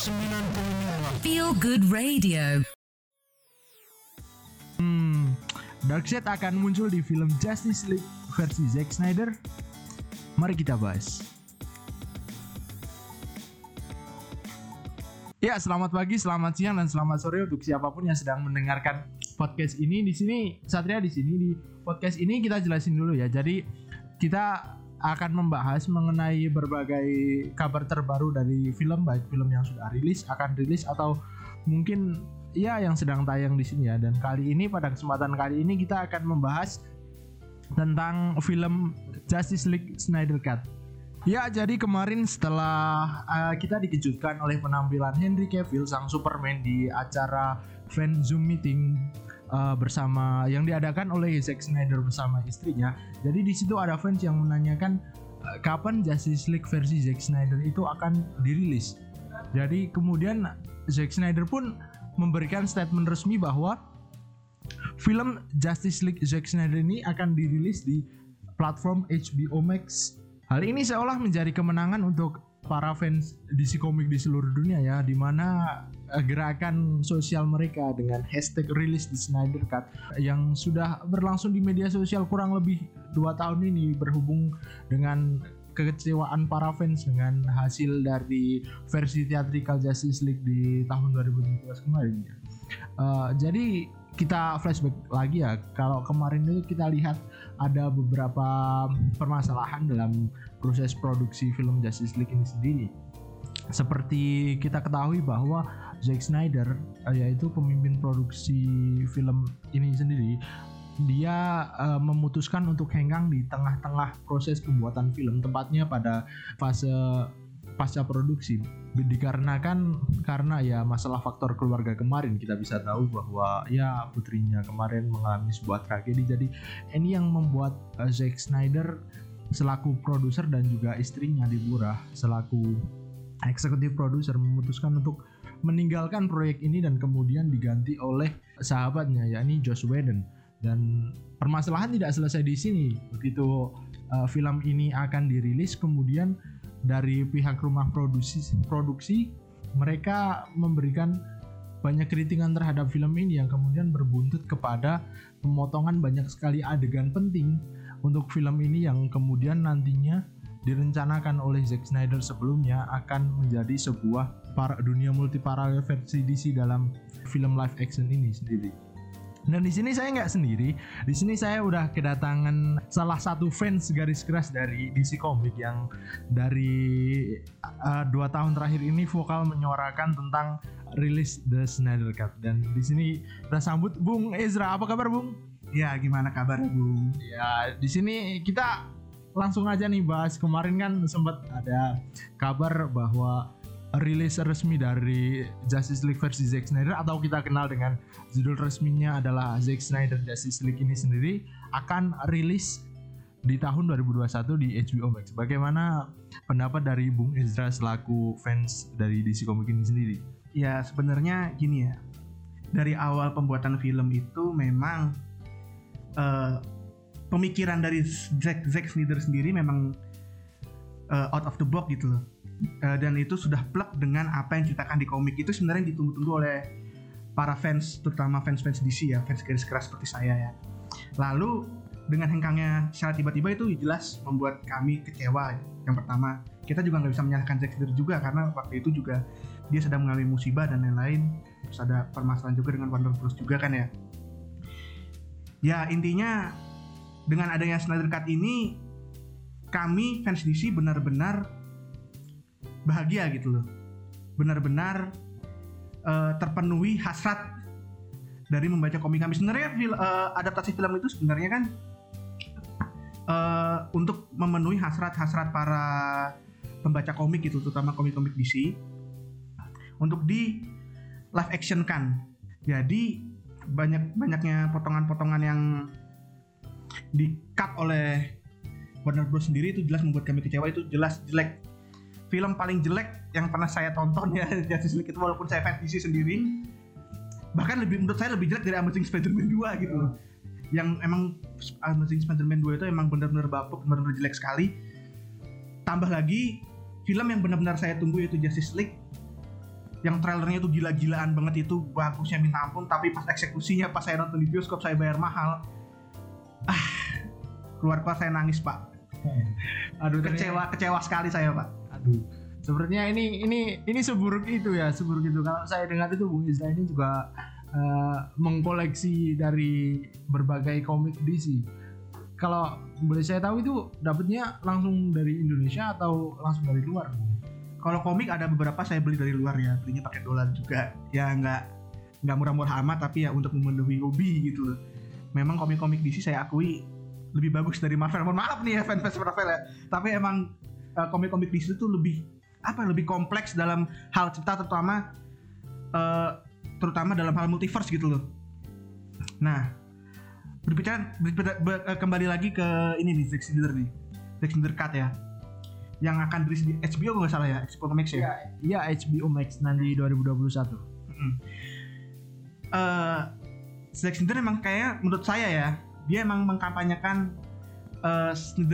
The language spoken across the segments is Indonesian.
105 Feel Good Radio. Hmm, Darkseid akan muncul di film Justice League versi Zack Snyder. Mari kita bahas. Ya, selamat pagi, selamat siang, dan selamat sore untuk siapa pun yang sedang mendengarkan podcast ini. Di sini, Satria di sini di podcast ini kita jelasin dulu ya. Jadi kita akan membahas mengenai berbagai kabar terbaru dari film, baik film yang sudah rilis, akan rilis atau mungkin ya yang sedang tayang di sini ya. Dan kali ini pada kesempatan kali ini kita akan membahas tentang film Justice League Snyder Cut. Ya, jadi kemarin setelah uh, kita dikejutkan oleh penampilan Henry Cavill sang Superman di acara fan Zoom meeting uh, bersama yang diadakan oleh Zack Snyder bersama istrinya. Jadi di situ ada fans yang menanyakan uh, kapan Justice League versi Zack Snyder itu akan dirilis. Jadi kemudian Zack Snyder pun memberikan statement resmi bahwa film Justice League Zack Snyder ini akan dirilis di platform HBO Max Hal ini seolah menjadi kemenangan untuk para fans DC Comics di seluruh dunia ya, di mana gerakan sosial mereka dengan hashtag rilis di Snyder Cut yang sudah berlangsung di media sosial kurang lebih dua tahun ini berhubung dengan kekecewaan para fans dengan hasil dari versi theatrical Justice League di tahun 2017 kemarin ya. Uh, jadi kita flashback lagi ya kalau kemarin itu kita lihat ada beberapa permasalahan dalam proses produksi film Justice League ini sendiri. Seperti kita ketahui bahwa Zack Snyder yaitu pemimpin produksi film ini sendiri dia uh, memutuskan untuk hengkang di tengah-tengah proses pembuatan film tepatnya pada fase pasca produksi. Dikarenakan karena ya masalah faktor keluarga kemarin kita bisa tahu bahwa ya putrinya kemarin mengalami sebuah tragedi. Jadi ini yang membuat uh, Zack Snyder selaku produser dan juga istrinya Deborah selaku eksekutif produser memutuskan untuk meninggalkan proyek ini dan kemudian diganti oleh sahabatnya yakni Josh Whedon. Dan permasalahan tidak selesai di sini. Begitu uh, film ini akan dirilis kemudian dari pihak rumah produksi produksi mereka memberikan banyak kritikan terhadap film ini yang kemudian berbuntut kepada pemotongan banyak sekali adegan penting untuk film ini yang kemudian nantinya direncanakan oleh Zack Snyder sebelumnya akan menjadi sebuah para dunia multi paralel versi DC dalam film live action ini sendiri. Dan di sini saya nggak sendiri. Di sini saya udah kedatangan salah satu fans garis keras dari DC Comics yang dari uh, dua tahun terakhir ini vokal menyuarakan tentang rilis The Snyder Cut. Dan di sini kita sambut Bung Ezra. Apa kabar Bung? Ya, gimana kabar Bung? Ya, di sini kita langsung aja nih bahas kemarin kan sempat ada kabar bahwa rilis resmi dari Justice League versi Zack Snyder atau kita kenal dengan judul resminya adalah Zack Snyder Justice League ini sendiri akan rilis di tahun 2021 di HBO Max. Bagaimana pendapat dari Bung Ezra selaku fans dari DC Comics ini sendiri? Ya sebenarnya gini ya, dari awal pembuatan film itu memang uh, pemikiran dari Zack, Zack Snyder sendiri memang uh, out of the box gitu loh. Uh, dan itu sudah plug dengan apa yang diceritakan di komik. Itu sebenarnya ditunggu-tunggu oleh para fans terutama fans-fans DC ya fans garis keras seperti saya ya. Lalu dengan hengkangnya secara tiba-tiba itu jelas membuat kami kecewa. Yang pertama kita juga nggak bisa menyalahkan Zack Snyder juga karena waktu itu juga dia sedang mengalami musibah dan lain-lain. Terus ada permasalahan juga dengan Warner Bros. juga kan ya. Ya intinya dengan adanya Snyder Cut ini kami fans DC benar-benar bahagia gitu loh. Benar-benar uh, terpenuhi hasrat dari membaca komik kami. Sebenarnya uh, adaptasi film itu sebenarnya kan uh, untuk memenuhi hasrat-hasrat para pembaca komik gitu terutama komik-komik DC untuk di live action kan jadi banyak banyaknya potongan-potongan yang di cut oleh Warner Bros. sendiri itu jelas membuat kami kecewa itu jelas jelek. Film paling jelek yang pernah saya tonton ya Justice League itu walaupun saya fans DC sendiri. Bahkan lebih menurut saya lebih jelek dari Amazing Spider-Man 2 gitu. Loh. Yang emang Amazing Spider-Man 2 itu emang benar-benar bapuk, benar-benar jelek sekali. Tambah lagi film yang benar-benar saya tunggu yaitu Justice League. Yang trailernya itu gila-gilaan banget itu bagusnya minta ampun. Tapi pas eksekusinya pas saya nonton di bioskop saya bayar mahal. Ah keluar keluar saya nangis pak Aduh, kecewa kecewa sekali saya pak Aduh. Sepertinya ini ini ini seburuk itu ya, seburuk itu. Kalau saya dengar itu Bung Isra ini juga eh, mengkoleksi dari berbagai komik DC. Kalau boleh saya tahu itu dapatnya langsung dari Indonesia atau langsung dari luar? Kalau komik ada beberapa saya beli dari luar ya belinya pakai dolar juga ya nggak nggak murah-murah amat tapi ya untuk memenuhi hobi gitu loh memang komik-komik DC saya akui lebih bagus dari Marvel. Mohon maaf nih ya fans-fans Marvel ya. Tapi emang eh, komik-komik DC itu lebih apa lebih kompleks dalam hal cerita terutama eh, terutama dalam hal multiverse gitu loh. Nah berbicara, berbicara- ber- eh, kembali lagi ke ini nih Zack Snyder nih. Zack Snyder Cut ya. Yang akan rilis di HBO nggak salah ya HBO Max ya? Iya HBO Max nanti 2021. Mm. Eh, Zack Snyder emang kayak menurut saya ya dia emang mengkampanyekan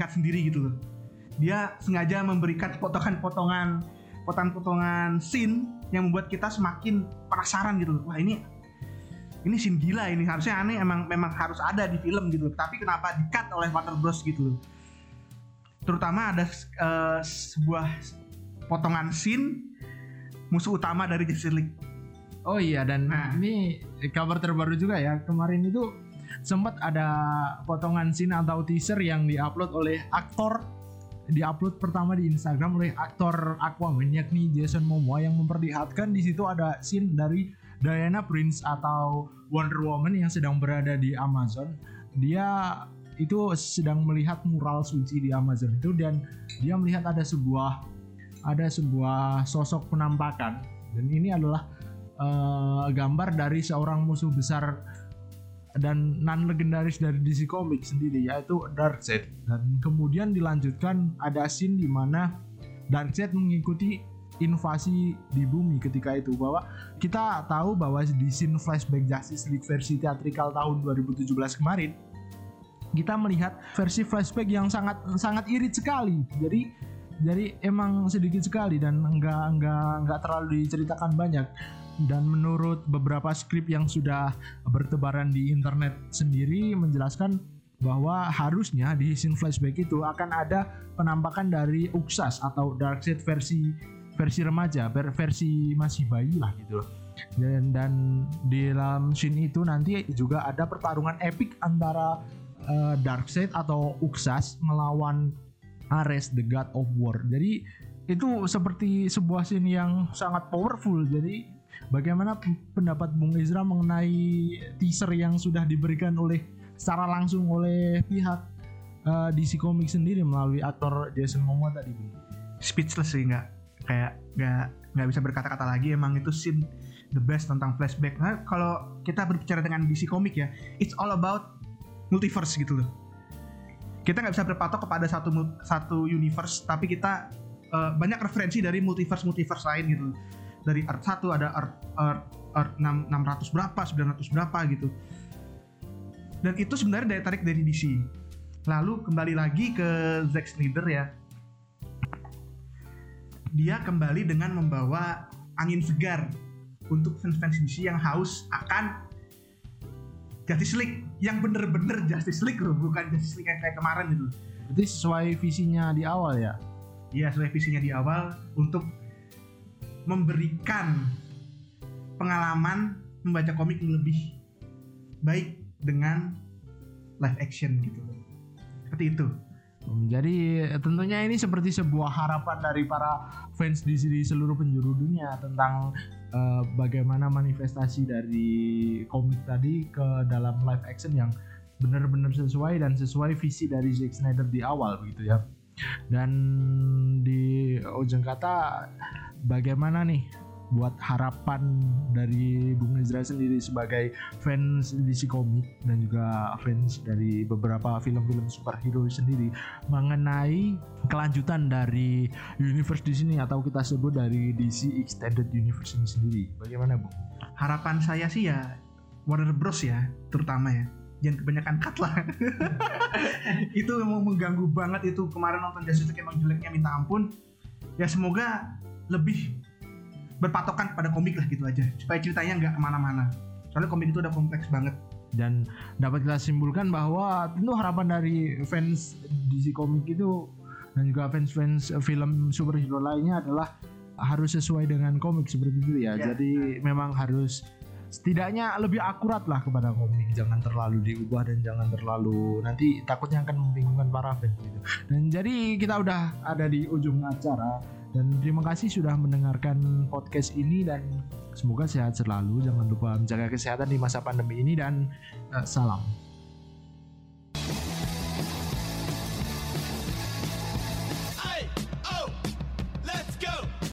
Cut sendiri gitu loh. Dia sengaja memberikan potongan-potongan potongan-potongan scene yang membuat kita semakin penasaran gitu loh. Wah ini ini scene gila ini. Harusnya aneh emang memang harus ada di film gitu loh. Tapi kenapa di cut oleh Warner Bros gitu loh. Terutama ada eh, sebuah potongan scene musuh utama dari Justice League. Oh iya dan Nah. ini kabar terbaru juga ya. Kemarin itu sempat ada potongan scene atau teaser yang diupload oleh aktor diupload pertama di Instagram oleh aktor Aquaman yakni Jason Momoa yang memperlihatkan di situ ada scene dari Diana Prince atau Wonder Woman yang sedang berada di Amazon. Dia itu sedang melihat mural suci di Amazon itu dan dia melihat ada sebuah ada sebuah sosok penampakan dan ini adalah eh, gambar dari seorang musuh besar dan non legendaris dari DC Comics sendiri yaitu Darkseid dan kemudian dilanjutkan ada scene di mana Darkseid mengikuti invasi di bumi ketika itu bahwa kita tahu bahwa di scene flashback Justice League versi teatrikal tahun 2017 kemarin kita melihat versi flashback yang sangat sangat irit sekali. Jadi jadi emang sedikit sekali dan enggak enggak enggak terlalu diceritakan banyak dan menurut beberapa skrip yang sudah bertebaran di internet sendiri menjelaskan bahwa harusnya di scene flashback itu akan ada penampakan dari Uxas atau Darkseid versi versi remaja, ver- versi masih bayi lah gitu loh. Dan, dan di dalam scene itu nanti juga ada pertarungan epic antara eh, Darkseid atau Uxas melawan Ares the God of War. Jadi itu seperti sebuah scene yang sangat powerful. Jadi bagaimana pendapat Bung Izra mengenai teaser yang sudah diberikan oleh secara langsung oleh pihak eh, DC Comics sendiri melalui aktor Jason Momoa tadi, Bung? speechless sih nggak kayak nggak nggak bisa berkata-kata lagi. Emang itu scene the best tentang flashback. Nah kalau kita berbicara dengan DC komik ya it's all about multiverse gitu loh. Kita nggak bisa berpatok kepada satu satu universe tapi kita eh, banyak referensi dari multiverse multiverse lain gitu dari Earth 1 ada Earth Earth, Earth 6, 600 berapa 900 berapa gitu. Dan itu sebenarnya daya tarik dari DC lalu kembali lagi ke Zack Snyder ya. Dia kembali dengan membawa angin segar untuk fans-fans DC yang haus akan Justice League. Yang bener-bener Justice League loh bukan Justice League yang kayak kemarin gitu. Berarti sesuai visinya di awal ya. Iya sesuai visinya di awal untuk memberikan pengalaman membaca komik lebih baik dengan live action gitu seperti itu Hmm, Jadi tentunya ini seperti sebuah harapan dari para fans di di seluruh penjuru dunia tentang eh, bagaimana manifestasi dari komik tadi ke dalam live action yang benar-benar sesuai dan sesuai visi dari Zack Snyder di awal begitu ya. Dan di ujung kata bagaimana nih buat harapan dari Bung Ezra sendiri sebagai fans DC komik dan juga fans dari beberapa film-film superhero sendiri mengenai kelanjutan dari universe di sini atau kita sebut dari DC Extended Universe ini sendiri. Bagaimana, Bu? harapan saya sih ya Warner Bros ya terutama ya jangan kebanyakan cut lah. Itu emang mengganggu banget itu. Kemarin nonton Justice League emang jeleknya minta ampun. Ya semoga lebih berpatokan pada komik lah gitu aja. Supaya ceritanya nggak ke mana-mana. Soalnya komik itu udah kompleks banget. Dan dapat kita simpulkan bahwa tentu harapan dari fans DC komik itu dan juga fans-fans film superhero lainnya adalah harus sesuai dengan komik seperti itu ya. Ya. Jadi memang harus setidaknya lebih akurat lah kepada komik. Jangan terlalu diubah dan jangan terlalu nanti takutnya akan membingungkan para fans gitu. Dan jadi kita udah ada di ujung acara dan terima kasih sudah mendengarkan podcast ini dan semoga sehat selalu. Jangan lupa menjaga kesehatan di masa pandemi ini dan eh, salam.